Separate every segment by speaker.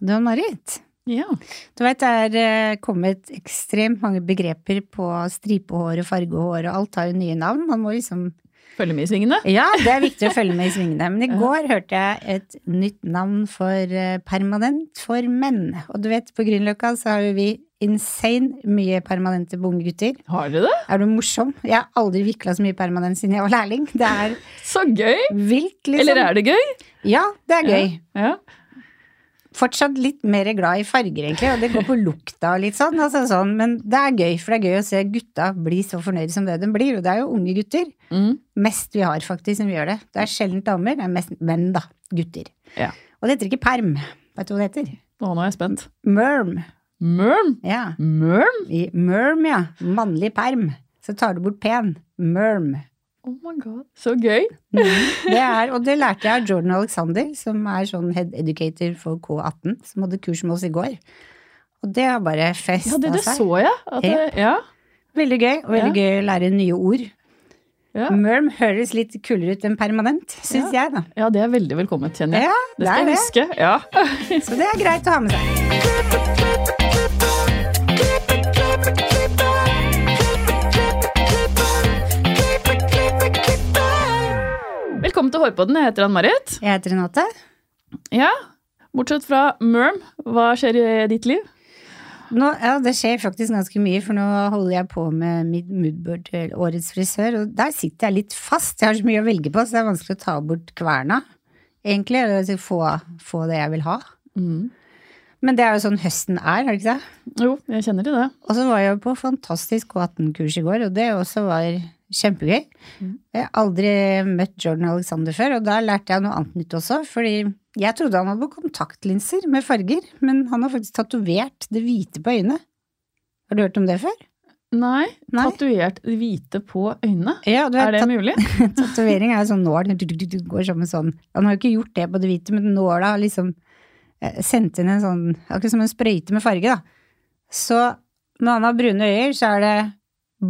Speaker 1: Du Marit,
Speaker 2: Ja.
Speaker 1: du vet det er eh, kommet ekstremt mange begreper på stripehår og fargehår, og alt har jo nye navn. Man må liksom
Speaker 2: Følge med i svingene.
Speaker 1: Ja, det er viktig å følge med i svingene. Men i går hørte jeg et nytt navn for eh, permanent for menn. Og du vet, på Grünerløkka så har jo vi insane mye permanente unge gutter.
Speaker 2: Har dere det?
Speaker 1: Er du morsom? Jeg har aldri vikla så mye permanent siden jeg var lærling. Det er
Speaker 2: Så gøy!
Speaker 1: vilt, liksom.
Speaker 2: Eller er det gøy?
Speaker 1: Ja, det er gøy.
Speaker 2: Ja.
Speaker 1: Fortsatt litt mer glad i farger, egentlig, og det går på lukta og litt sånn, altså sånn. Men det er gøy, for det er gøy å se gutta bli så fornøyde som det de blir. Og det er jo unge gutter.
Speaker 2: Mm.
Speaker 1: Mest vi har, faktisk, som gjør det. Det er sjelden damer, det er mest menn, da. Gutter.
Speaker 2: Ja.
Speaker 1: Og det heter ikke perm. Vet du hva det heter?
Speaker 2: Å, nå er jeg spent.
Speaker 1: Merm.
Speaker 2: Merm?
Speaker 1: Ja.
Speaker 2: Merm?
Speaker 1: I merm, ja. Mannlig perm. Så tar du bort pen. Merm.
Speaker 2: Oh my god, så gøy.
Speaker 1: Det er, og det lærte jeg av Jordan Alexander, som er sånn head educator for K18, som hadde kurs med oss i går. Og det har bare festa
Speaker 2: Ja, det, det så jeg. Det, ja.
Speaker 1: Veldig gøy, og veldig gøy å lære nye ord.
Speaker 2: Ja.
Speaker 1: Merm høres litt kulere ut enn permanent, syns jeg, da.
Speaker 2: ja, det er veldig velkomment, kjenner jeg.
Speaker 1: Ja,
Speaker 2: det skal jeg huske. Ja.
Speaker 1: Så det er greit å ha med seg.
Speaker 2: Velkommen til Hårpodden. Jeg heter Ann-Marit.
Speaker 1: Jeg heter Renate.
Speaker 2: Ja. Bortsett fra Merm, hva skjer i ditt liv?
Speaker 1: Nå, ja, det skjer faktisk ganske mye, for nå holder jeg på med mitt moodboard til årets frisør, og der sitter jeg litt fast. Jeg har så mye å velge på, så det er vanskelig å ta bort kverna, egentlig, eller få, få det jeg vil ha. Men det er jo sånn høsten er, er det ikke det?
Speaker 2: Jo, jeg kjenner til det.
Speaker 1: Og så var jeg på fantastisk K18-kurs i går, og det også var kjempegøy. Jeg har aldri møtt Jordan Alexander før, og da lærte jeg noe annet nytt også, fordi jeg trodde han hadde kontaktlinser med farger, men han har faktisk tatovert det hvite på øynene. Har du hørt om det før?
Speaker 2: Nei,
Speaker 1: Nei.
Speaker 2: tatovert hvite på øynene.
Speaker 1: Ja, vet,
Speaker 2: Er det mulig?
Speaker 1: tatovering er jo sånn nål, du, du, du, du går sammen sånn Han har jo ikke gjort det på det hvite, men nåla har liksom eh, sendt inn en sånn Akkurat som en sprøyte med farge, da. Så når han har brune øyer, så er det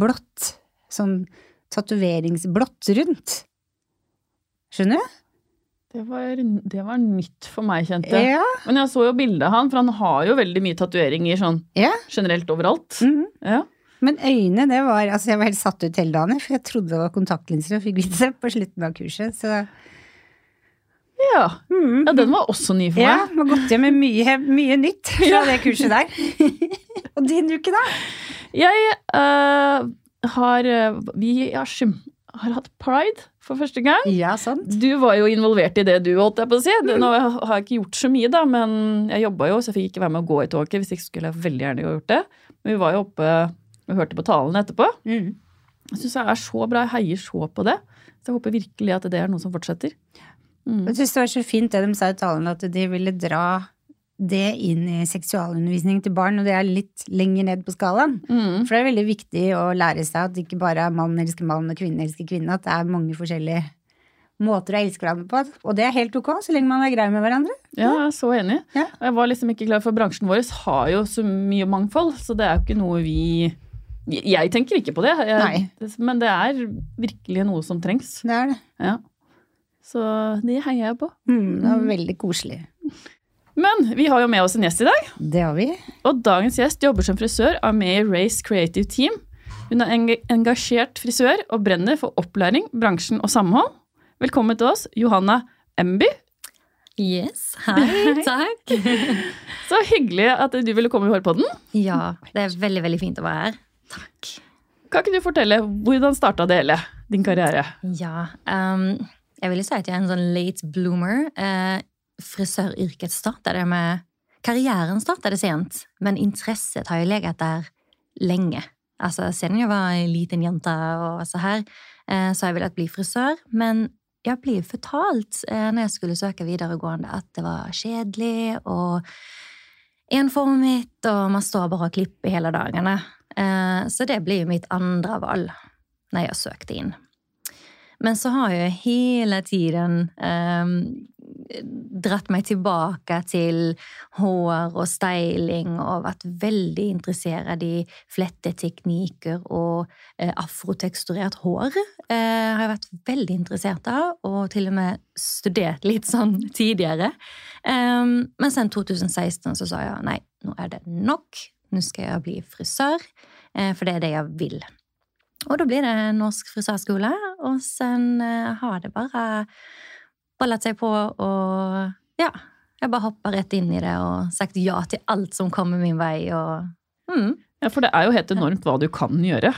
Speaker 1: blått. Sånn tatoveringsblått rundt. Skjønner du?
Speaker 2: Det var, det var nytt for meg, kjente jeg.
Speaker 1: Ja.
Speaker 2: Men jeg så jo bildet av han, for han har jo veldig mye tatoveringer sånn
Speaker 1: ja.
Speaker 2: generelt overalt.
Speaker 1: Mhm.
Speaker 2: Ja.
Speaker 1: Men øynene, det var Altså, jeg var helt satt ut hele dagen, for jeg trodde det var kontaktlinser, og fikk vite det på slutten av kurset, så
Speaker 2: Ja.
Speaker 1: Mm.
Speaker 2: ja, den var også ny for meg.
Speaker 1: Ja, må gått hjem med mye, mye nytt fra det kurset der. og din uke, da?
Speaker 2: Jeg uh, har eh, Vi har, har hatt pride for første gang.
Speaker 1: Ja, sant.
Speaker 2: Du var jo involvert i det du, holdt jeg på å si. Det- Nå har jeg ikke gjort så mye, da, men jeg jobba jo, så jeg fikk ikke være med å gå i toget. Hvis ikke skulle jeg veldig gjerne gjort det. Men vi var jo oppe og hørte på talene etterpå.
Speaker 1: Mm.
Speaker 2: Jeg syns det er så bra. Jeg heier så på det. Så jeg håper virkelig at det er noe som fortsetter. Mm.
Speaker 1: Jeg syns det var så fint det de sa i talen, at de ville dra det inn i seksualundervisning til barn, og det er litt lenger ned på skalaen.
Speaker 2: Mm.
Speaker 1: For det er veldig viktig å lære seg at det ikke bare er mann elsker mann og kvinne elsker kvinne, at det er mange forskjellige måter å elske hverandre på. Og det er helt ok, så lenge man er grei med hverandre.
Speaker 2: Ja, jeg er så enig.
Speaker 1: Ja.
Speaker 2: Jeg var liksom ikke klar for bransjen vår har jo så mye mangfold, så det er jo ikke noe vi Jeg tenker ikke på det, jeg, men det er virkelig noe som trengs.
Speaker 1: Det er det.
Speaker 2: Ja. Så det heier jeg på.
Speaker 1: Mm, det var veldig koselig.
Speaker 2: Men vi har jo med oss en gjest i dag,
Speaker 1: Det har vi.
Speaker 2: og dagens gjest jobber som frisør, er med i Race Creative Team. Hun er eng engasjert frisør og brenner for opplæring, bransjen og samhold. Velkommen til oss, Johanna Emby.
Speaker 3: Yes, hei, takk.
Speaker 2: Så hyggelig at du ville komme i Hårpodden.
Speaker 3: Ja, det er veldig, veldig fint å være her. Takk.
Speaker 2: Kan ikke du fortelle hvordan starta det hele, din karriere?
Speaker 3: Ja, ehm, jeg vil si at jeg er en sånn late bloomer. Eh, frisøryrket startet det med Karrieren startet det sent, men interesset har jo leget der lenge. Altså, siden jeg var en liten jente og så her, eh, så har jeg villet bli frisør, men jeg ble fortalt eh, når jeg skulle søke videregående at det var kjedelig og enformet, og man står bare og klipper hele dagene. Eh, Så det blir jo mitt andre valg når jeg søkte inn. Men så har jeg hele tiden um, dratt meg tilbake til hår og styling og vært veldig interessert i fletteteknikker og eh, afroteksturert hår. Eh, har jeg vært veldig interessert av, og til og med studert litt sånn tidligere. Um, men sen 2016 så sa jeg nei, nå er det nok. Nå skal jeg bli frisør, eh, for det er det jeg vil. Og da blir det norsk frisørskole, og sen eh, har det bare ballet seg på, og ja. Jeg bare hoppa rett inn i det og sagt ja til alt som kommer min vei, og mm.
Speaker 2: Ja, for det er jo helt enormt hva du kan gjøre.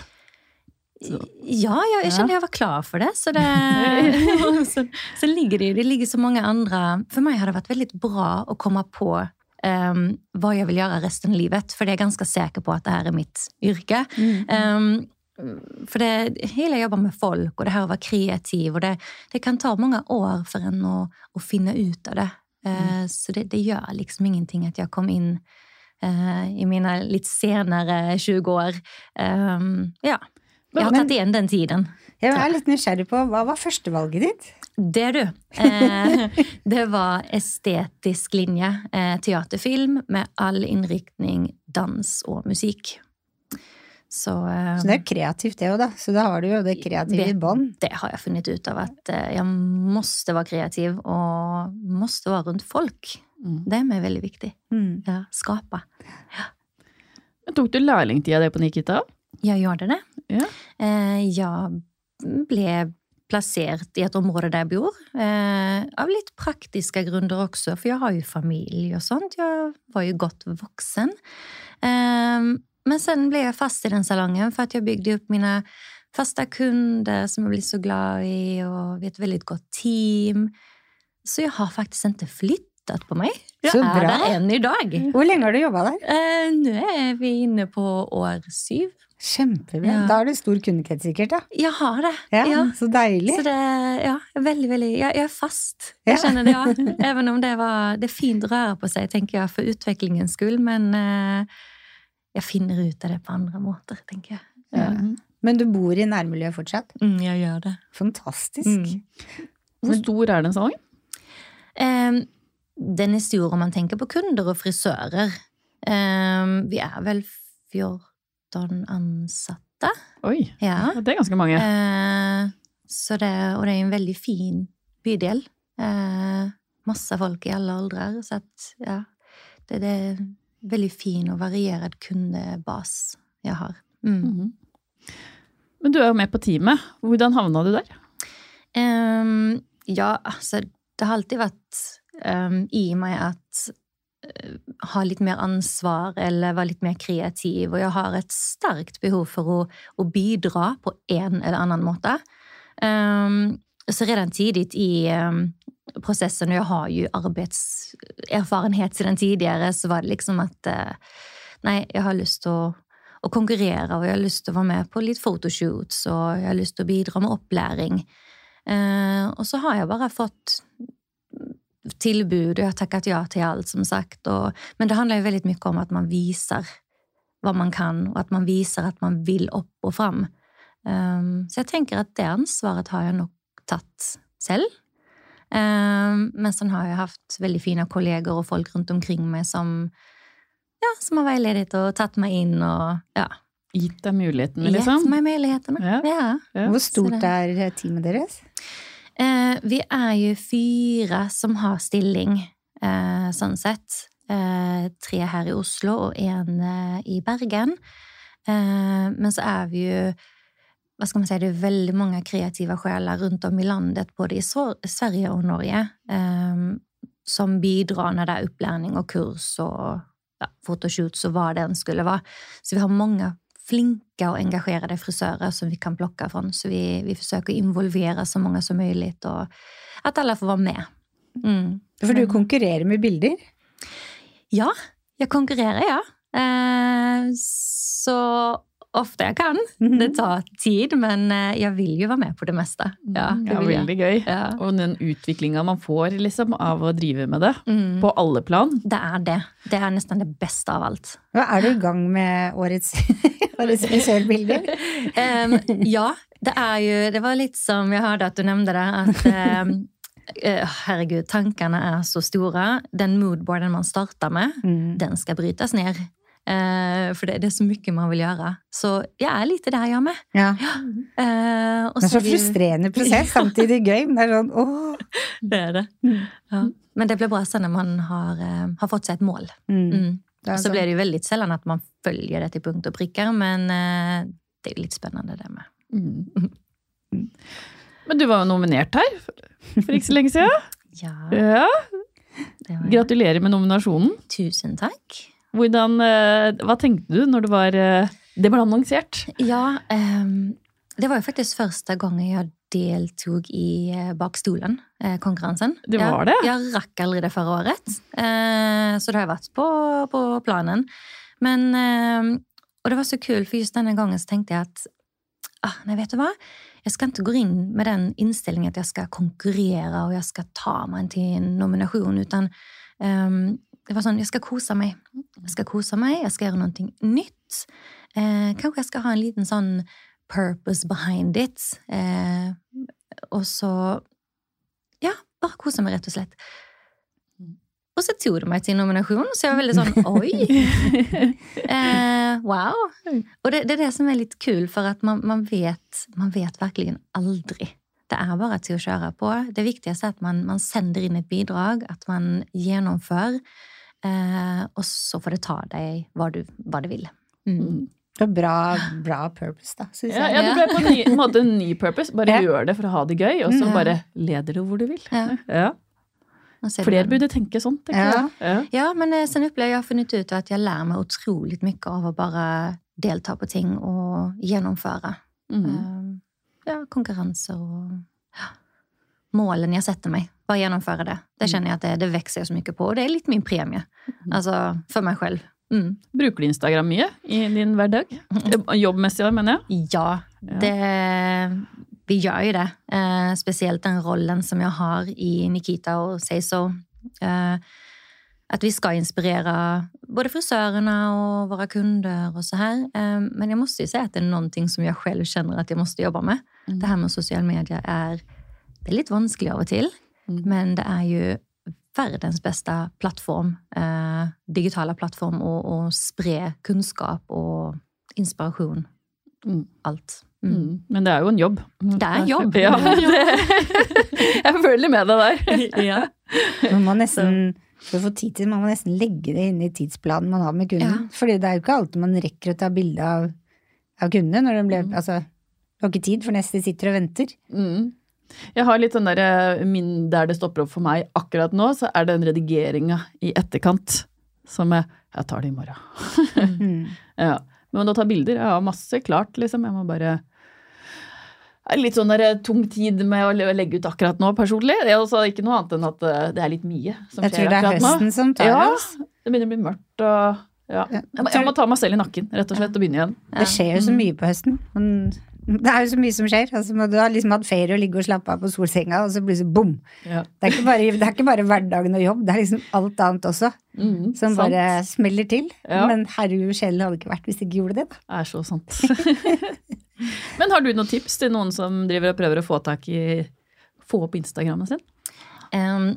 Speaker 2: Så.
Speaker 3: Ja, ja, jeg kjenner jeg var klar for det. Så, det, så, så ligger det det ligger så mange andre For meg har det vært veldig bra å komme på um, hva jeg vil gjøre resten av livet, for jeg er ganske sikker på at det her er mitt yrke. Um, for det, hele jobber med folk, og det her å være kreativ, og det, det kan ta mange år for en å, å finne ut av det. Uh, så det, det, gjør liksom ingenting at jeg kom inn uh, i mine litt senere 20 år. Um, ja. Jeg har tatt igjen den tiden.
Speaker 1: Jeg er litt nysgjerrig på, Hva var førstevalget ditt?
Speaker 3: Det, du. Eh, det var estetisk linje. Eh, teaterfilm med all innriktning dans og musikk. Så, eh,
Speaker 1: så, det er kreativt, det òg, da. Så da har du jo det kreative i bånn.
Speaker 3: Det har jeg funnet ut av, at eh, jeg måtte være kreativ, og måtte være rundt folk. Mm. Det er meg veldig viktig. Mm. Ja, skape. Ja.
Speaker 2: Tok du lærlingtida di på Nikita?
Speaker 3: Jeg gjorde det.
Speaker 2: Ja.
Speaker 3: Eh, jeg ble plassert i et område der jeg bor. av litt praktiske grunner også, for jeg har jo familie og sånt. Jeg var jo godt voksen. Men sen ble jeg fast i den salongen for at jeg bygde opp mine faste kunder som jeg blir så glad i, og vi er et veldig godt team. Så jeg har faktisk ikke flyttet på meg. Jeg
Speaker 1: så bra.
Speaker 3: er der enn i dag.
Speaker 1: Hvor lenge har du jobba der?
Speaker 3: Eh, nå er vi inne på år syv.
Speaker 1: Kjempebra. Ja. Da har du stor kundekrets, sikkert? da?
Speaker 3: Jeg har det.
Speaker 1: Ja, ja. Så deilig.
Speaker 3: Så det, ja, veldig, veldig Jeg, jeg er fast. Jeg kjenner det, ja. Even om det var Det er fint å røre på seg, tenker jeg, for utviklingens skyld, men eh, jeg finner ut av det på andre måter, tenker jeg. Ja.
Speaker 1: Men du bor i nærmiljøet fortsatt?
Speaker 3: Mm, jeg gjør det.
Speaker 1: Fantastisk.
Speaker 2: Mm. Hvor stor er den salongen?
Speaker 3: Um, den er stor om man tenker på kunder og frisører. Um, vi er vel 14 ansatte.
Speaker 2: Oi,
Speaker 3: ja.
Speaker 2: det er ganske mange.
Speaker 3: Uh, det, og det er en veldig fin bydel. Uh, masse folk i alle aldre. Så at, ja, det, det veldig fin og variert kundebas jeg har. Mm. Mm -hmm.
Speaker 2: Men du er jo med på teamet. Hvordan havna du der?
Speaker 3: Um, ja, altså Det har alltid vært um, i meg at uh, ha litt mer ansvar eller være litt mer kreativ. Og jeg har et sterkt behov for å, å bidra på en eller annen måte. Um, så redan tidigt i um, processen, och jag har ju arbetserfarenhet sedan tidigare, så var det liksom at uh, nei, jeg har lyst å, å, konkurrere, og jeg har lyst til å være med på litt fotoshoots, og jeg har lyst til å bidra med opplæring. Eh, og så har jeg bare fått tilbud, og jeg har takket ja til alt, som sagt. Og, men det handler jo veldig mye om at man viser hva man kan, og at man viser at man vil opp og fram. Eh, så jeg tenker at det ansvaret har jeg nok tatt selv. Um, men så har jeg hatt veldig fine kolleger og folk rundt omkring meg som, ja, som har veiledet og tatt meg inn og ja.
Speaker 2: Gitt deg mulighetene, liksom?
Speaker 3: Gitt meg mulighetene, ja. ja.
Speaker 1: ja. Hvor stort er teamet deres?
Speaker 3: Uh, vi er jo fire som har stilling, uh, sånn sett. Uh, tre her i Oslo og én i Bergen. men så er vi jo vad skal man si, det är väldigt många kreativa själar rundt om i landet, både i Sverige og Norge, eh, som bidrar når det er opplæring og kurs og ja, fotoshoots og hva det enn skulle være. Så vi har mange flinke og engagerade frisører som vi kan plukke fra. Så vi, vi å involvere så mange som mulig, og at alle får være med.
Speaker 1: Mm. For du konkurrerer med bilder?
Speaker 3: Ja, jeg konkurrerer, ja. Eh, så ofte jeg kan. Mhm. Det tar tid, men eh, jeg vil jo være med på det meste.
Speaker 2: Ja, mm, det ja Veldig gøy. Ja. Og den utviklinga man får liksom, av å drive med det, mm. på alle plan.
Speaker 3: Det er det. Det er nesten det beste av alt.
Speaker 1: Hva er du i gang med årets, årets frisørbilder?
Speaker 3: um, ja, det er jo Det var litt som jeg hørte at du nevnte det, at um, herregud, tankene er så store. Den moodboarden man starter med,
Speaker 1: Mm.
Speaker 3: den skal brytes ned. Eh, for det, det er så mye man vil gjøre. Så jeg er litt der, jeg med.
Speaker 1: Ja.
Speaker 3: Eh, og
Speaker 1: Det er så
Speaker 3: er det
Speaker 1: frustrerende prosess, samtidig gøy. Men det er sånn åh.
Speaker 3: Det er det. Ja. Men det blir bra sånn når man har, eh, har fått seg et mål.
Speaker 1: Mm.
Speaker 3: Mm. Og så blir det jo veldig sjelden at man følger det til punkt og prikker, men eh, det er jo litt spennende, det med.
Speaker 2: Mm. Men du var jo nominert her for ikke så lenge siden.
Speaker 3: Ja,
Speaker 2: Ja. Gratulerer med nominasjonen.
Speaker 3: Tusen takk.
Speaker 2: Hvordan, eh, hva tenkte du når det var eh, Det ble annonsert?
Speaker 3: Ja, ehm, det var jo faktisk første gang jeg deltok i eh, Bak stolen-konkurransen.
Speaker 2: Det var det?
Speaker 3: Jeg rakk aldri det forrige året, så det har jeg vært på, på planen. Men ehm, Og det var så kult, for just denne gangen så tenkte jeg at ah, nei, vet du hva? Jeg skal ikke gå inn med den innstillingen at jeg skal konkurrere og jeg skal ta meg til en nominasjon, utan ehm, det var sånn, jeg skal kose meg. Jeg skal kose meg, jeg skal gjøre noe nytt. Eh, kanskje jeg skal ha en liten sånn purpose behind it. Eh, og så Ja, bare kose meg, rett og slett. Og så tok det meg til nominasjon, så jeg var veldig sånn oi! Eh, wow! Og det, det er det som er litt kul, for at man, man, vet, man vet virkelig aldri. Det er bare til å kjøre på. Det viktigste er at man, man sender inn et bidrag, at man gjennomfører, eh, og så får det ta deg hva du, hva det vil. Mm.
Speaker 1: Det er bra, bra purpose, da, syns
Speaker 2: Ja,
Speaker 1: jeg.
Speaker 2: ja, det ble på en, ny, måte en ny purpose. Bare
Speaker 1: Ja.
Speaker 2: gjør det for å ha det gøy, og så
Speaker 1: Mm.
Speaker 2: bare leder du hvor du vil.
Speaker 3: Ja. Er
Speaker 2: Flere burde tenke sånn, tenker
Speaker 1: Ja.
Speaker 2: jeg. Ja.
Speaker 3: Ja, men eh, sen opplever jeg har funnet ut at jeg lærer meg utrolig mye av å bare delta på ting og gjennomføre.
Speaker 2: Mm.
Speaker 3: Eh, Ja, konkurranser og ja, målene jeg setter meg. Bare gjennomføre det. Det kjenner jeg at det, det vokser jeg så mye på, og det er litt min premie. Altså, for meg selv. Mm.
Speaker 2: Bruker du Instagram mye i din hverdag? Jobbmessig, mener jeg.
Speaker 3: Ja,
Speaker 2: Ja.
Speaker 3: det Vi gjør jo det. Eh, spesielt den rollen som jeg har i Nikita og Say So. Eh, at vi skal inspirere både frisørene og våre kunder og så her. Eh, men jeg måste jo si at det er noen ting som jeg selv kjenner at jeg måste jobbe med.
Speaker 2: Mm.
Speaker 3: Det her med sosiale medier er, det er litt vanskelig av og til,
Speaker 2: Mm.
Speaker 3: men det er jo verdens beste plattform, eh, digitale plattform, å, å spre kunnskap og inspirasjon.
Speaker 2: Mm.
Speaker 3: Alt. Mm.
Speaker 2: Mm. Men det er jo en jobb.
Speaker 3: Det er en jobb.
Speaker 2: Ja, det, jeg føler med deg der.
Speaker 3: Ja.
Speaker 1: Man må nesten, for å få tid til det, man må nesten legge det inn i tidsplanen man har med kunden.
Speaker 3: Ja.
Speaker 1: Fordi det er jo ikke alltid man rekker å ta bilde av, av kundene når de ble,
Speaker 2: Mm.
Speaker 1: altså, du har ikke tid, for neste sitter og venter.
Speaker 2: Mm. Jeg har litt den der, min, der det stopper opp for meg akkurat nå, så er den redigeringa i etterkant som jeg Jeg tar det i morgen.
Speaker 1: Mm.
Speaker 2: Ja. Men å ta bilder, jeg har masse klart, liksom. Jeg må bare det litt sånn der tung tid med å legge ut akkurat nå, personlig. Det er også ikke noe annet enn at eh, det er litt mye som skjer akkurat nå.
Speaker 1: Jeg tror det er
Speaker 2: høsten nå.
Speaker 1: som tar
Speaker 2: Ja,
Speaker 1: oss.
Speaker 2: det begynner å bli mørkt og ja. Jeg må, jeg må ta meg selv i nakken, rett og slett, og begynne igjen.
Speaker 1: Det skjer jo så mye på høsten. Men det er jo så mye som skjer. Altså, du har liksom hatt ferie og ligge og slappe av på solsenga, og så plutselig bom!
Speaker 2: Ja.
Speaker 1: Det er bare, det er ikke bare hverdagen og jobb, det er liksom alt annet også
Speaker 2: Mm,
Speaker 1: som
Speaker 2: sant.
Speaker 1: bare smeller til.
Speaker 2: Ja.
Speaker 1: Men herregud, sjelen hadde ikke vært hvis det ikke gjorde det, da.
Speaker 2: Det er så sant. Men har du noen tips til noen som driver og prøver å få tak i Få opp Instagrammen sin?
Speaker 3: Um,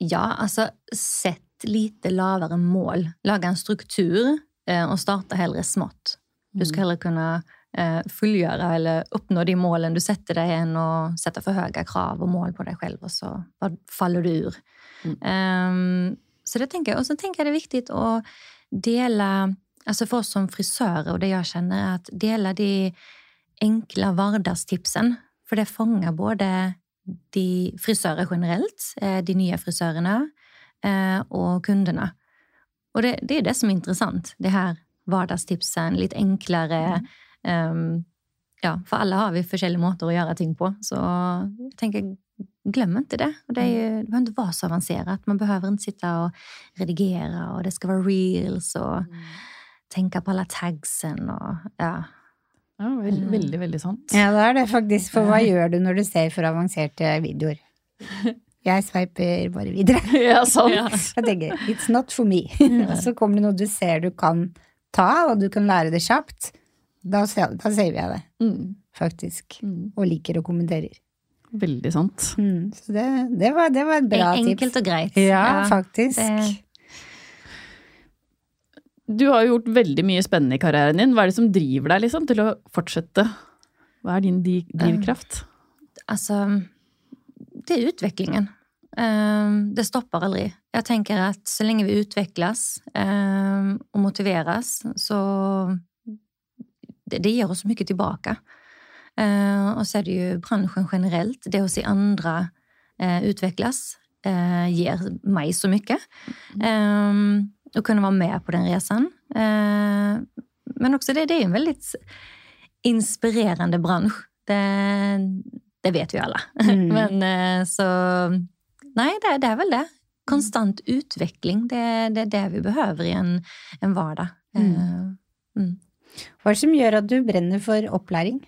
Speaker 3: ja, altså sett lite lavere mål. Lage en struktur, eh, og starte heller smått. Du skal heller kunne fullgjøre eller oppnå de målene du setter deg, inn og setter for høye krav og mål på deg selv, og så faller du ur.
Speaker 2: Mm.
Speaker 3: Um, så det tenker jeg. Og så tenker jeg det er viktig å dele Altså for oss som frisører, og det jeg kjenner, er at dele de enkle hverdagstipsene. For det fanger både de frisører generelt, eh, de nye frisørene eh, og kundene. Og det, det er det som er interessant. Det her hverdagstipsene, litt enklere. Um, ja, for alle har vi forskjellige måter å gjøre ting på, så jeg tenker glem ikke det. Og det, er, jo- det behøver ikke være så avansert. Man behøver ikke sitte og redigere, og det skal være reels, og tenke på alle tagsen, og ja.
Speaker 2: Ja, veldig, veldig, veldig sant.
Speaker 1: Ja, det er det faktisk. For hva gjør du når du ser for avanserte videoer? Jeg sveiper bare videre.
Speaker 2: Ja, sant.
Speaker 1: Jeg tenker it's not for me. Og så kommer det noe du ser du kan ta, og du kan lære det kjapt. Da, da saver jeg det,
Speaker 2: Mm,
Speaker 1: faktisk.
Speaker 2: mm.
Speaker 1: Og liker og kommenterer.
Speaker 2: Veldig sant.
Speaker 1: Mm, så det, det, var, det var et bra tips.
Speaker 3: Enkelt og greit.
Speaker 1: Ja, faktisk.
Speaker 3: det-
Speaker 2: Du har jo gjort veldig mye spennende i karrieren din. Hva er det som driver deg liksom, til å fortsette? Hva er din drivkraft? drivkraft?
Speaker 3: Altså, det er utviklingen. Um, Det stopper aldri. Jeg tenker at så lenge vi utvikles um, og motiveres, så det, det gir oss mye tilbake. Eh, Og så er det jo bransjen generellt, Det å se andre eh, utvecklas eh, gir meg så mye. Eh, och kunne være med på den resan. Eh, Men også det, det jo en veldig inspirerende bransch. Det, det vet vi alle.
Speaker 1: Mm.
Speaker 3: Men eh, så Nei, det, det er vel det. Konstant utvikling. Det, det er det vi behøver i en, en hverdag. Eh, mm.
Speaker 1: Hva er det som gjør at du brenner for opplæring?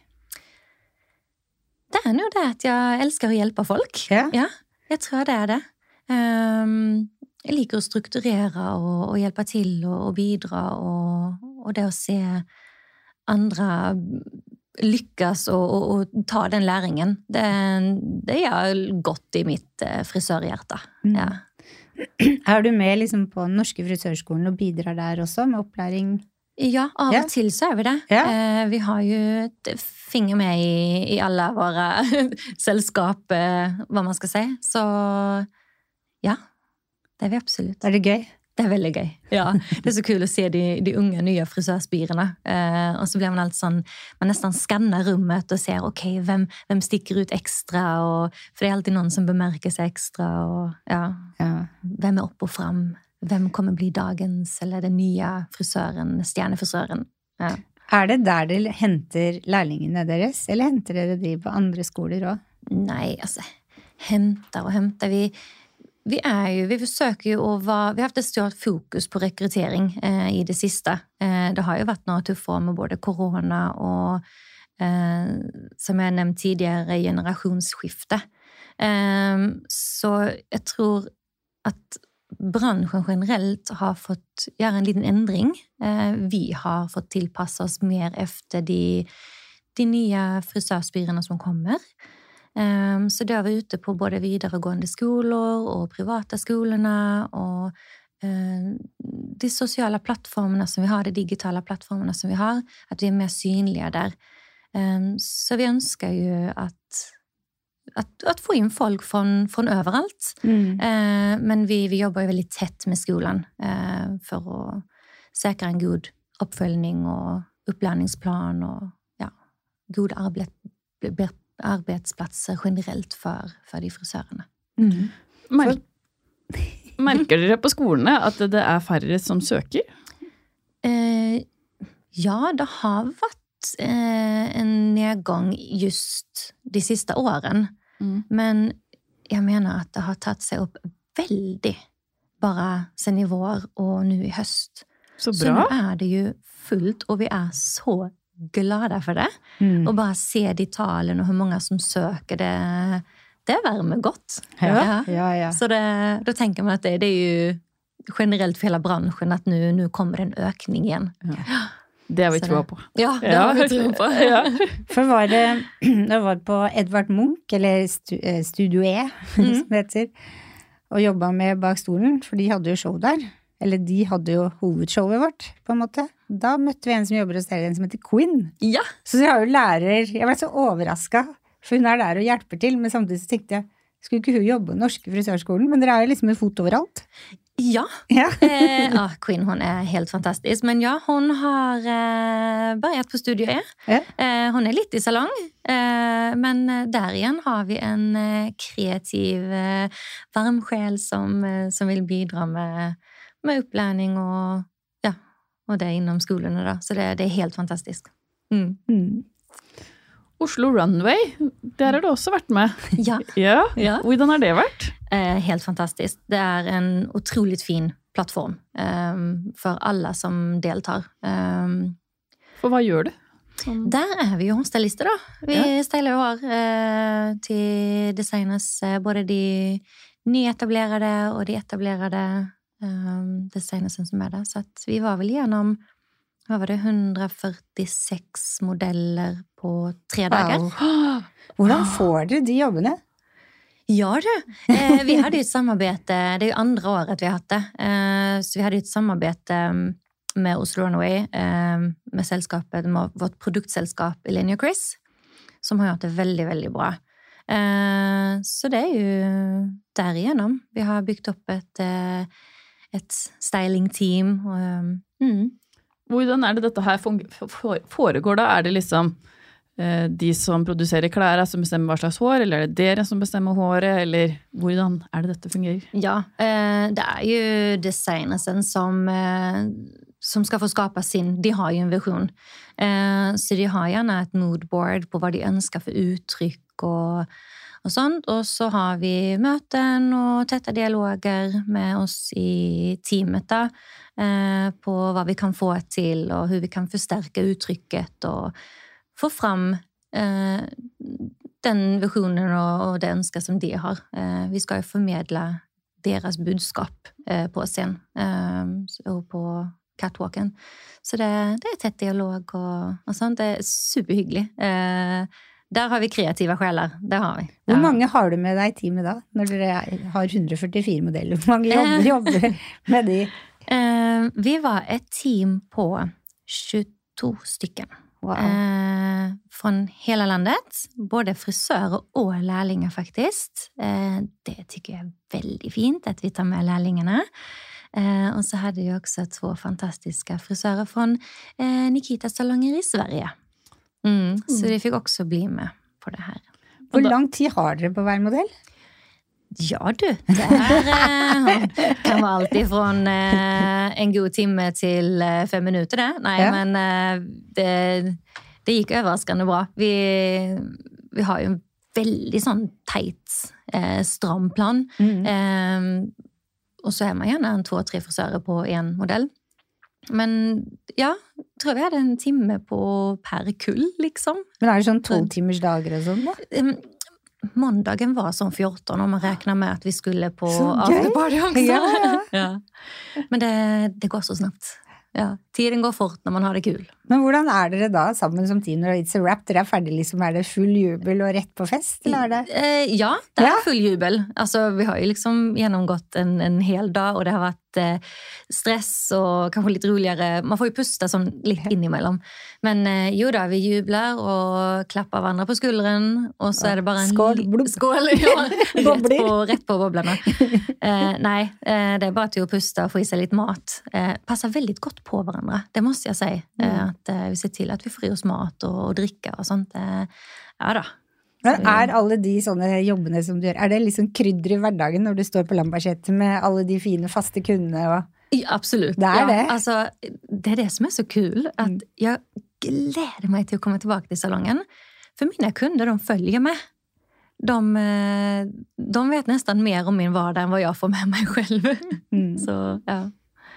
Speaker 3: Det er jo det at jeg elsker å hjelpe folk.
Speaker 1: Ja.
Speaker 3: Ja, jeg tror det er det. Um, jeg liker å strukturere og, og hjelpe til og, og bidra, og, og det å se andre lykkes og, ta den læringen, det, det gjør godt i mitt eh, frisørhjerte.
Speaker 1: Mm.
Speaker 3: Ja.
Speaker 1: Er du med liksom på den norske frisørskolen og bidrar der også, med opplæring?
Speaker 3: Ja, av og til så er vi det. Eh, vi har jo et finger med i, i alle våre selskap, eh, hva man skal si. Så ja, det er vi absolutt.
Speaker 1: Er det gøy?
Speaker 3: Det er veldig gøy. Ja, Det er så kult å se de, de unge, nye frisørspirene. Eh, og så blir man alltid sånn Man nesten skanner rommet og ser ok, hvem, hvem stikker ut ekstra. Og, for det er alltid noen som bemerker seg ekstra. Og ja,
Speaker 1: Ja.
Speaker 3: hvem er opp og fram? Hvem kommer bli dagens eller den nye frisøren, stjernefrisøren? Ja.
Speaker 1: Er det der dere henter lærlingene deres, eller henter dere de på andre skoler òg?
Speaker 3: Nei, altså Henter og henter. Vi, vi er jo Vi forsøker jo å være Vi har hatt et stort fokus på rekruttering eh, i det siste. Eh, det har jo vært noe tøffe år med både korona og eh, som jeg har nevnt tidligere, generasjonsskifte. Eh, så jeg tror at bransjen generelt har fått gjøre en liten endring. Eh, vi har fått tilpasse oss mer efter de, de nye frisørspirene som kommer. Um, så det har vi ute på både videregående skoler og private skolene og eh, de sosiale plattformene som vi har, de digitale plattformene som vi har, at vi er mer synlige der. Så vi ønsker jo at, at, at få inn folk fra, fra overalt.
Speaker 1: Mm.
Speaker 3: Eh, men vi, vi jobber jo veldig tett med skolen eh, for å sikre en god oppfølging og opplæringsplan og ja, gode arbeid, arbeidsplasser generelt for, for de frisørene.
Speaker 1: Mm.
Speaker 2: Mer merker dere på skolene at det er færre som søker?
Speaker 3: Eh, ja, det har vært eh, en nedgang just de siste årene.
Speaker 2: Mm.
Speaker 3: Men jeg mener at det har tatt seg opp veldig bare siden i vår og nå i høst.
Speaker 2: Så bra.
Speaker 3: Så nå er det jo fullt, og vi er så glade for det.
Speaker 1: Mm.
Speaker 3: Og bare se de tallene og hvor mange som søker, det, det varmer godt.
Speaker 1: Ja, ja, ja.
Speaker 3: Så det, da tenker man at det, det er jo generelt for hele bransjen at nå kommer det en økning igjen.
Speaker 2: Det har vi troa på.
Speaker 3: Ja, det har vi troa på.
Speaker 2: Ja.
Speaker 1: For var det, det var på Edvard Munch, eller eh, Studio E,
Speaker 3: Mm.
Speaker 1: som det heter, og jobba med Bak stolen, for de hadde jo show der. Eller de hadde jo hovedshowet vårt, på en måte. Da møtte vi en som jobber hos dere, en som heter Quinn.
Speaker 3: Ja,
Speaker 1: Så jeg har jo lærer Jeg ble så overraska, for hun er der og hjelper til, men samtidig så tenkte jeg skulle ikke hun jobbe i den norske frisørskolen? Men dere er jo liksom en fot overalt.
Speaker 3: Ja.
Speaker 1: Ja.
Speaker 3: Eh, ah, Queen hun er helt fantastisk. Men ja, hun har eh, begynt på Studio E.
Speaker 1: Ja.
Speaker 3: Eh, hun er litt i salong, eh, men der igjen har vi en eh, kreativ, eh, varm sjel som, som vil bidra med, med opplæring og, ja, og det innom skolene. Da. Så det, det er helt fantastisk. Mm.
Speaker 1: Mm.
Speaker 2: Oslo Runway, der har du også vært med.
Speaker 3: Ja,
Speaker 2: Ja.
Speaker 3: Ja.
Speaker 2: Hvordan har det vært?
Speaker 3: eh, helt fantastisk. Det er en utrolig fin plattform eh, for alle som deltar. Eh,
Speaker 2: For hva gjør du? Sånn-
Speaker 3: Der er vi jo stylister, da. Vi
Speaker 2: Ja.
Speaker 3: styler jo hår eh, til designers, eh, både de nyetablerte og de etablerte eh, designersene som er der. Så vi var vel gjennom hva var det, 146 modeller på tre dager.
Speaker 1: Wow. Hvordan får dere de jobbene?
Speaker 3: Ja du! Eh, vi hadde jo et samarbeid Det er jo andre året vi har hatt det. Eh, så vi hadde jo et samarbeid eh, med Oslo Runaway, eh, med selskapet, med vårt produktselskap Elenia Chris, som har gjort det veldig, veldig bra. Så det er jo derigjennom. Vi har bygd opp et, et styling-team. og, mm.
Speaker 2: Hvordan er det dette her foregår da? Er det liksom eh, de som produserer klær som bestemmer hva slags hår, eller er det dere som bestemmer håret, eller hvordan er det dette fungerer?
Speaker 3: Ja, eh, det er jo designersen som, eh, som skal få skape sin De har jo en visjon. Så de har gjerne et moodboard på hva de ønsker for uttrykk og, og sånt. Og så har vi møten og tette dialoger med oss i teamet da, eh, på hva vi kan få til, og hvordan vi kan forsterke uttrykket og få fram eh, den visjonen og, det ønsket som de har. Eh, vi skal jo formidle deres budskap på scenen og på catwalken. Så det, det er tett dialog og, og sånt. Det er superhyggelig. Der har vi kreative sjeler. Det har vi.
Speaker 1: Hvor mange har du med deg i teamet da, når dere har 144 modeller? Hvor mange jobber, jobber med de?
Speaker 3: Eh, vi var et team på 22 stykker.
Speaker 1: Wow.
Speaker 3: Eh, fra hele landet. Både frisører og lærlinger, faktisk. Eh, det tykker jeg er veldig fint at vi tar med lærlingene. Og så hadde vi også to fantastiske frisører fra Nikita salonger i Sverige. Mm, så de fikk også bli med på det her.
Speaker 1: Hvor lang tid har dere på hver modell?
Speaker 3: Ja, du. Det er, eh, kan være alt ifra eh, en god time til eh, fem minutter, det. Nei,
Speaker 1: Ja.
Speaker 3: men eh, det, det gikk overraskende bra. Vi, vi har jo en veldig sånn teit, eh, stram plan. Eh, og så er man gjerne en to-tre frisører på én modell. Men ja, tror vi hadde en time på per kull, liksom.
Speaker 1: Men er det sånn totimersdager og sånn, da?
Speaker 3: Mandagen var sånn 14, og man regna med at vi skulle på afterparty.
Speaker 1: Ja, ja.
Speaker 3: Ja. Men det, det går så snabbt. Ja. Tiden går fort når man har det kul.
Speaker 1: Men hvordan er dere da sammen som team når It's a Wrap? Dere er ferdig, liksom. Er det full jubel og rett på fest, eller er det
Speaker 3: Eh, ja, det er full jubel. Altså, vi har jo liksom gjennomgått en, en hel dag, og det har vært eh, stress og kanskje litt roligere. Man får jo puste sånn litt innimellom. Men eh, jo da, vi jubler og klapper hverandre på skulderen, og så er det bare en
Speaker 1: Skål, blubb.
Speaker 3: Skål, ja. rett, på, rett på boblene. Eh, nei, eh, det er bare til å puste og få i seg litt mat. Eh, passer veldig godt på hverandre, det må jeg si. Eh, at eh, vi ser til at vi får i oss mat og, og drikke og sånt. Ja da.
Speaker 1: Men er alle de sånne jobbene som du gjør, er det liksom krydder i hverdagen når du står på Lambertseter med alle de fine, faste kundene og
Speaker 3: Ja, absolutt.
Speaker 1: Det er
Speaker 3: ja,
Speaker 1: det.
Speaker 3: Altså, det er det som er så kul. At jeg gleder meg til å komme tilbake til salongen. For mine kunder de følger med. De, eh, de vet nesten mer om min hverdag enn hva jeg får med meg selv.
Speaker 1: mm.
Speaker 3: Så ja.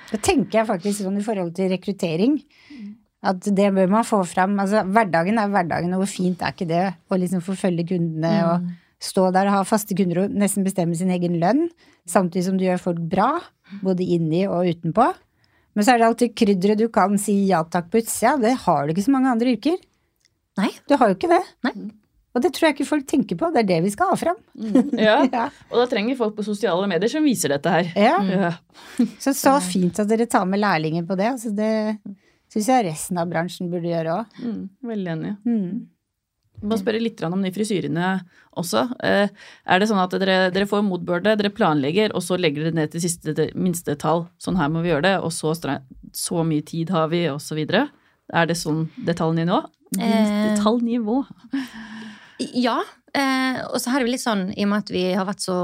Speaker 1: Da tenker jeg faktisk sånn i forhold til rekruttering. At det bør man få fram. Altså, hverdagen er hverdagen, og hvor fint er ikke det å liksom forfølge kundene og stå der og ha faste kunder og nesten bestemme sin egen lønn, samtidig som du gjør folk bra, både inni og utenpå. Men så er det alltid krydderet du kan si ja takk på utsida. Det har du ikke så mange andre yrker.
Speaker 3: Nei.
Speaker 1: Du har jo ikke det.
Speaker 3: Nei.
Speaker 1: Og det tror jeg ikke folk tenker på. Det er det vi skal ha fram.
Speaker 2: Ja,
Speaker 1: Ja.
Speaker 2: og da trenger folk på sosiale medier som viser dette her.
Speaker 1: Ja.
Speaker 2: Ja.
Speaker 1: Så så fint at dere tar med lærlinger på det. Altså det syns jeg resten av bransjen burde gjøre òg.
Speaker 2: Mm, veldig enig.
Speaker 1: Mm.
Speaker 2: Jeg må spørre litt om de frisyrene også. Eh, Er det sånn at dere, dere får motbørde, dere planlegger, og så legger dere ned til siste til minste tall, sånn her må vi gjøre det, og så, så mye tid har vi, og så videre? Er det sånn detaljnivå?
Speaker 3: Eh.
Speaker 2: Detaljnivå.
Speaker 3: Ja. Eh, og så har vi litt sånn, i og med at vi har vært så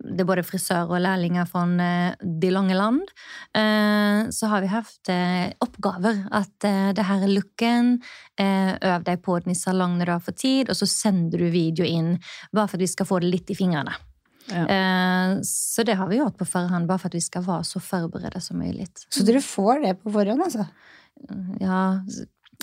Speaker 3: det er både frisør og lærlinger fra eh, de lange land, eh, så har vi hatt eh, oppgaver. At det her er looken, øv deg på den i salong når du har fått tid, og så sender du video inn, bare for at vi skal få det litt i fingrene.
Speaker 2: Ja.
Speaker 3: Så det har vi gjort på forhånd, bare for at vi skal være så forberedt som mulig.
Speaker 1: Så dere får det på forhånd, altså?
Speaker 3: Ja,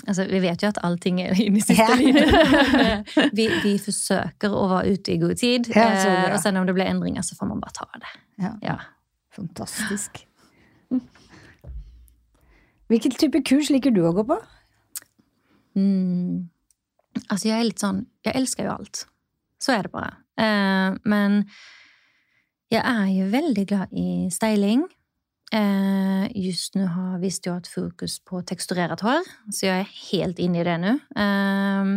Speaker 3: altså vi vet jo at allting er inn i siste
Speaker 1: Ja.
Speaker 3: linje. vi, vi forsøker å være ute i god tid.
Speaker 1: Ja,
Speaker 3: eh, og sen om det blir endringer, så får man bare ta det.
Speaker 1: Ja.
Speaker 3: Ja.
Speaker 1: Fantastisk. Hvilken type kurs liker du å gå på?
Speaker 3: Mm. Altså, jeg er litt sånn Jeg elsker jo alt. Så er det bare. Eh, men jeg er jo veldig glad i styling. Eh, just nå har visst jeg hatt fokus på teksturert hår, så jeg er helt inne i det nå. Eh,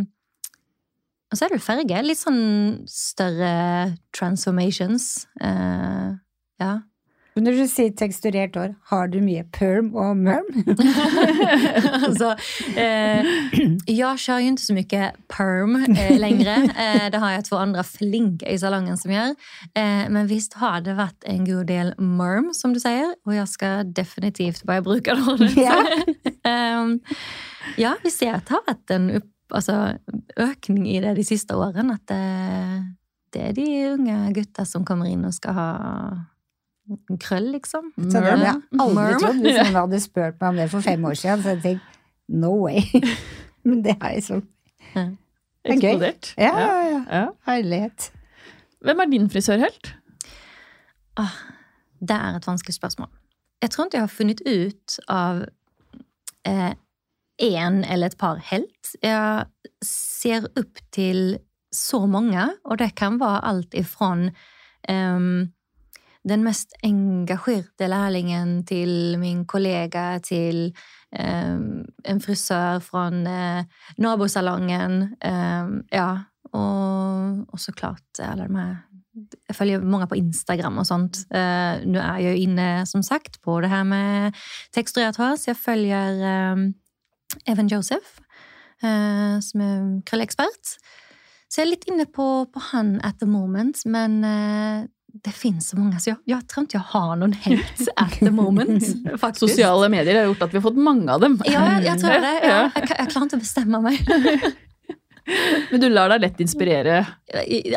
Speaker 3: og så er det jo farge. Litt sånn større transformations. Eh, ja.
Speaker 1: Men Når du sier teksturert hår, har du mye perm og merm?
Speaker 3: altså, eh, ja, jeg har ikke så mye perm eh, lenger. Eh, det har jeg to andre flinke i salongen som gjør. Eh, men visst har det vært en god del merm, som du sier, og jeg skal definitivt bare bruke det.
Speaker 1: Ja.
Speaker 3: um, ja, vi ser at det har vært en opp, altså, økning i det de siste årene. At det, det er de unge gutta som kommer inn og skal ha krøll, liksom.
Speaker 1: Så det hadde jeg aldri trodd hvis noen hadde spurt meg om det for fem år siden. Så jeg tenkte no way. Men det er liksom Det er gøy.
Speaker 2: Eksplodert.
Speaker 1: Ja, ja, ja.
Speaker 2: Ja.
Speaker 1: Herlighet.
Speaker 2: Hvem er din frisørhelt?
Speaker 3: Ah, det er et vanskelig spørsmål. Jeg tror ikke jeg har funnet ut av eh, en eller et par helt. Jeg ser opp til så mange, og det kan være alt ifrån ehm, den mest engasjerte lærlingen til min kollega til ehm, en frisør fra eh, nabosalongen. ehm, ja, og, og så klart alle de her jeg følger mange på Instagram og sånt. Uh, nå er jeg jo inne, som sagt, på det her med teksturert hår, så jeg følger um, Evan Joseph, uh, som er krøllekspert. Så jeg er litt inne på, på han at the moment, men eh, det finnes så mange, så jeg, jeg tror ikke jeg har noen helt at the moment, faktisk.
Speaker 2: Sosiale medier har gjort at vi har fått mange av dem.
Speaker 3: Ja, jeg tror det. Ja, jeg, jeg klarer ikke å bestemme meg.
Speaker 2: Men du lar deg lett inspirere.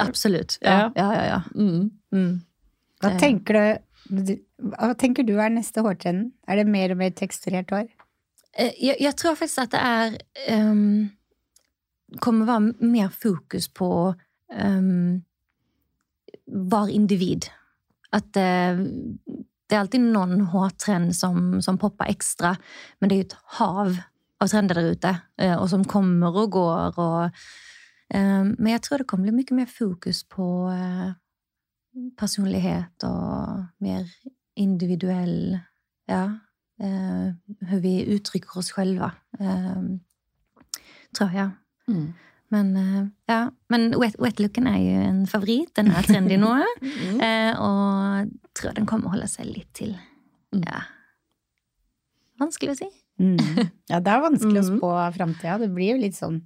Speaker 3: Absolutt. Ja, ja, ja. ja.
Speaker 2: Mm.
Speaker 3: Mm.
Speaker 1: Hva
Speaker 3: Eh.
Speaker 1: tenker du hva tenker du er neste hårtrenden? Er det mer og mer teksturert hår?
Speaker 3: Eh, Jeg, jeg tror faktisk at det er um, Kommer være mer fokus på um, hver individ. At eh, det er alltid noen hårtrend som, som popper ekstra, men det er jo et hav av trender der ute, eh, og som kommer og går. Og, eh, men jeg tror det kommer bli mye mer fokus på eh, personlighet og mer individuell Ja. Eh, vi uttrykker oss själva. Eh, tror jeg.
Speaker 2: Mm.
Speaker 3: Men eh, ja, men wet, wetlooken er jo en favoritt. Den er trendy nå.
Speaker 2: Mm.
Speaker 3: Eh, og tror den kommer å holde seg litt til.
Speaker 2: Mm.
Speaker 3: Ja. Vanskelig å si.
Speaker 1: Mm. Ja, det er vanskelig å
Speaker 2: Mhm.
Speaker 1: spå framtida. Det blir jo litt sånn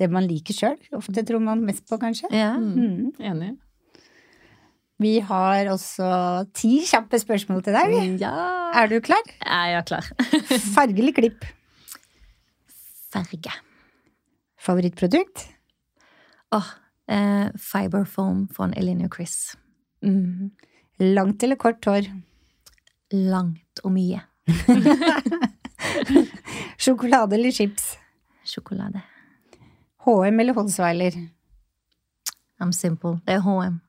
Speaker 1: det man liker sjøl. Ofte tror man mest på, kanskje.
Speaker 3: Ja.
Speaker 2: Mm.
Speaker 1: Mm.
Speaker 2: Enig.
Speaker 1: Vi har også ti kjappe spørsmål til deg.
Speaker 3: ja.
Speaker 1: Er du klar?
Speaker 3: Er jeg klar?
Speaker 1: Farge eller klipp?
Speaker 3: Farge.
Speaker 1: Favorittprodukt?
Speaker 3: Åh, eh, Fiberfoam fra Elinor Chris. Mm.
Speaker 1: Langt eller kort hår?
Speaker 3: Langt og mye.
Speaker 1: Sjokolade eller chips?
Speaker 3: Sjokolade.
Speaker 1: HM eller Holsweiler?
Speaker 3: I'm simple. Det er HM.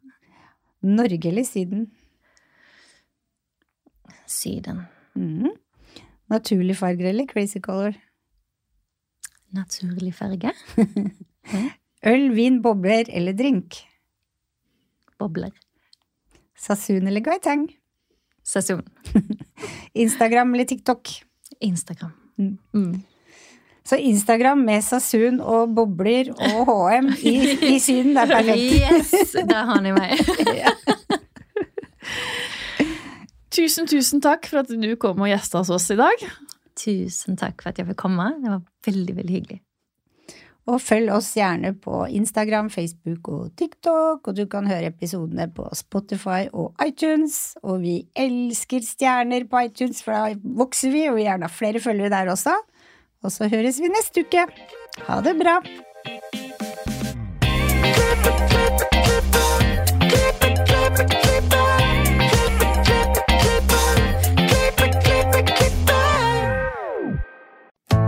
Speaker 1: Norge eller Syden?
Speaker 3: Syden.
Speaker 1: Mm. Naturlig farger eller crazy color?
Speaker 3: Naturlig farge.
Speaker 1: Øl, vin, bobler eller drink?
Speaker 3: Bobler.
Speaker 1: Sasun eller gaitang?
Speaker 3: Sasun.
Speaker 1: Instagram eller TikTok?
Speaker 3: Instagram.
Speaker 2: Mm.
Speaker 1: Så Instagram med Sasun og bobler og HM i, i Syden, det er perfekt.
Speaker 3: Yes! Der har ni meg.
Speaker 2: Tusen, tusen takk for at du kom og gjesta hos oss i dag.
Speaker 3: Tusen takk for at jeg fikk komme. Det var veldig, veldig hyggelig.
Speaker 1: Og følg oss gjerne på Instagram, Facebook og TikTok, og du kan høre episodene på Spotify og iTunes. Og vi elsker stjerner på iTunes, for da vokser vi, og vi gjerne har flere følgere der også. Og så høres vi neste uke. Ha det bra!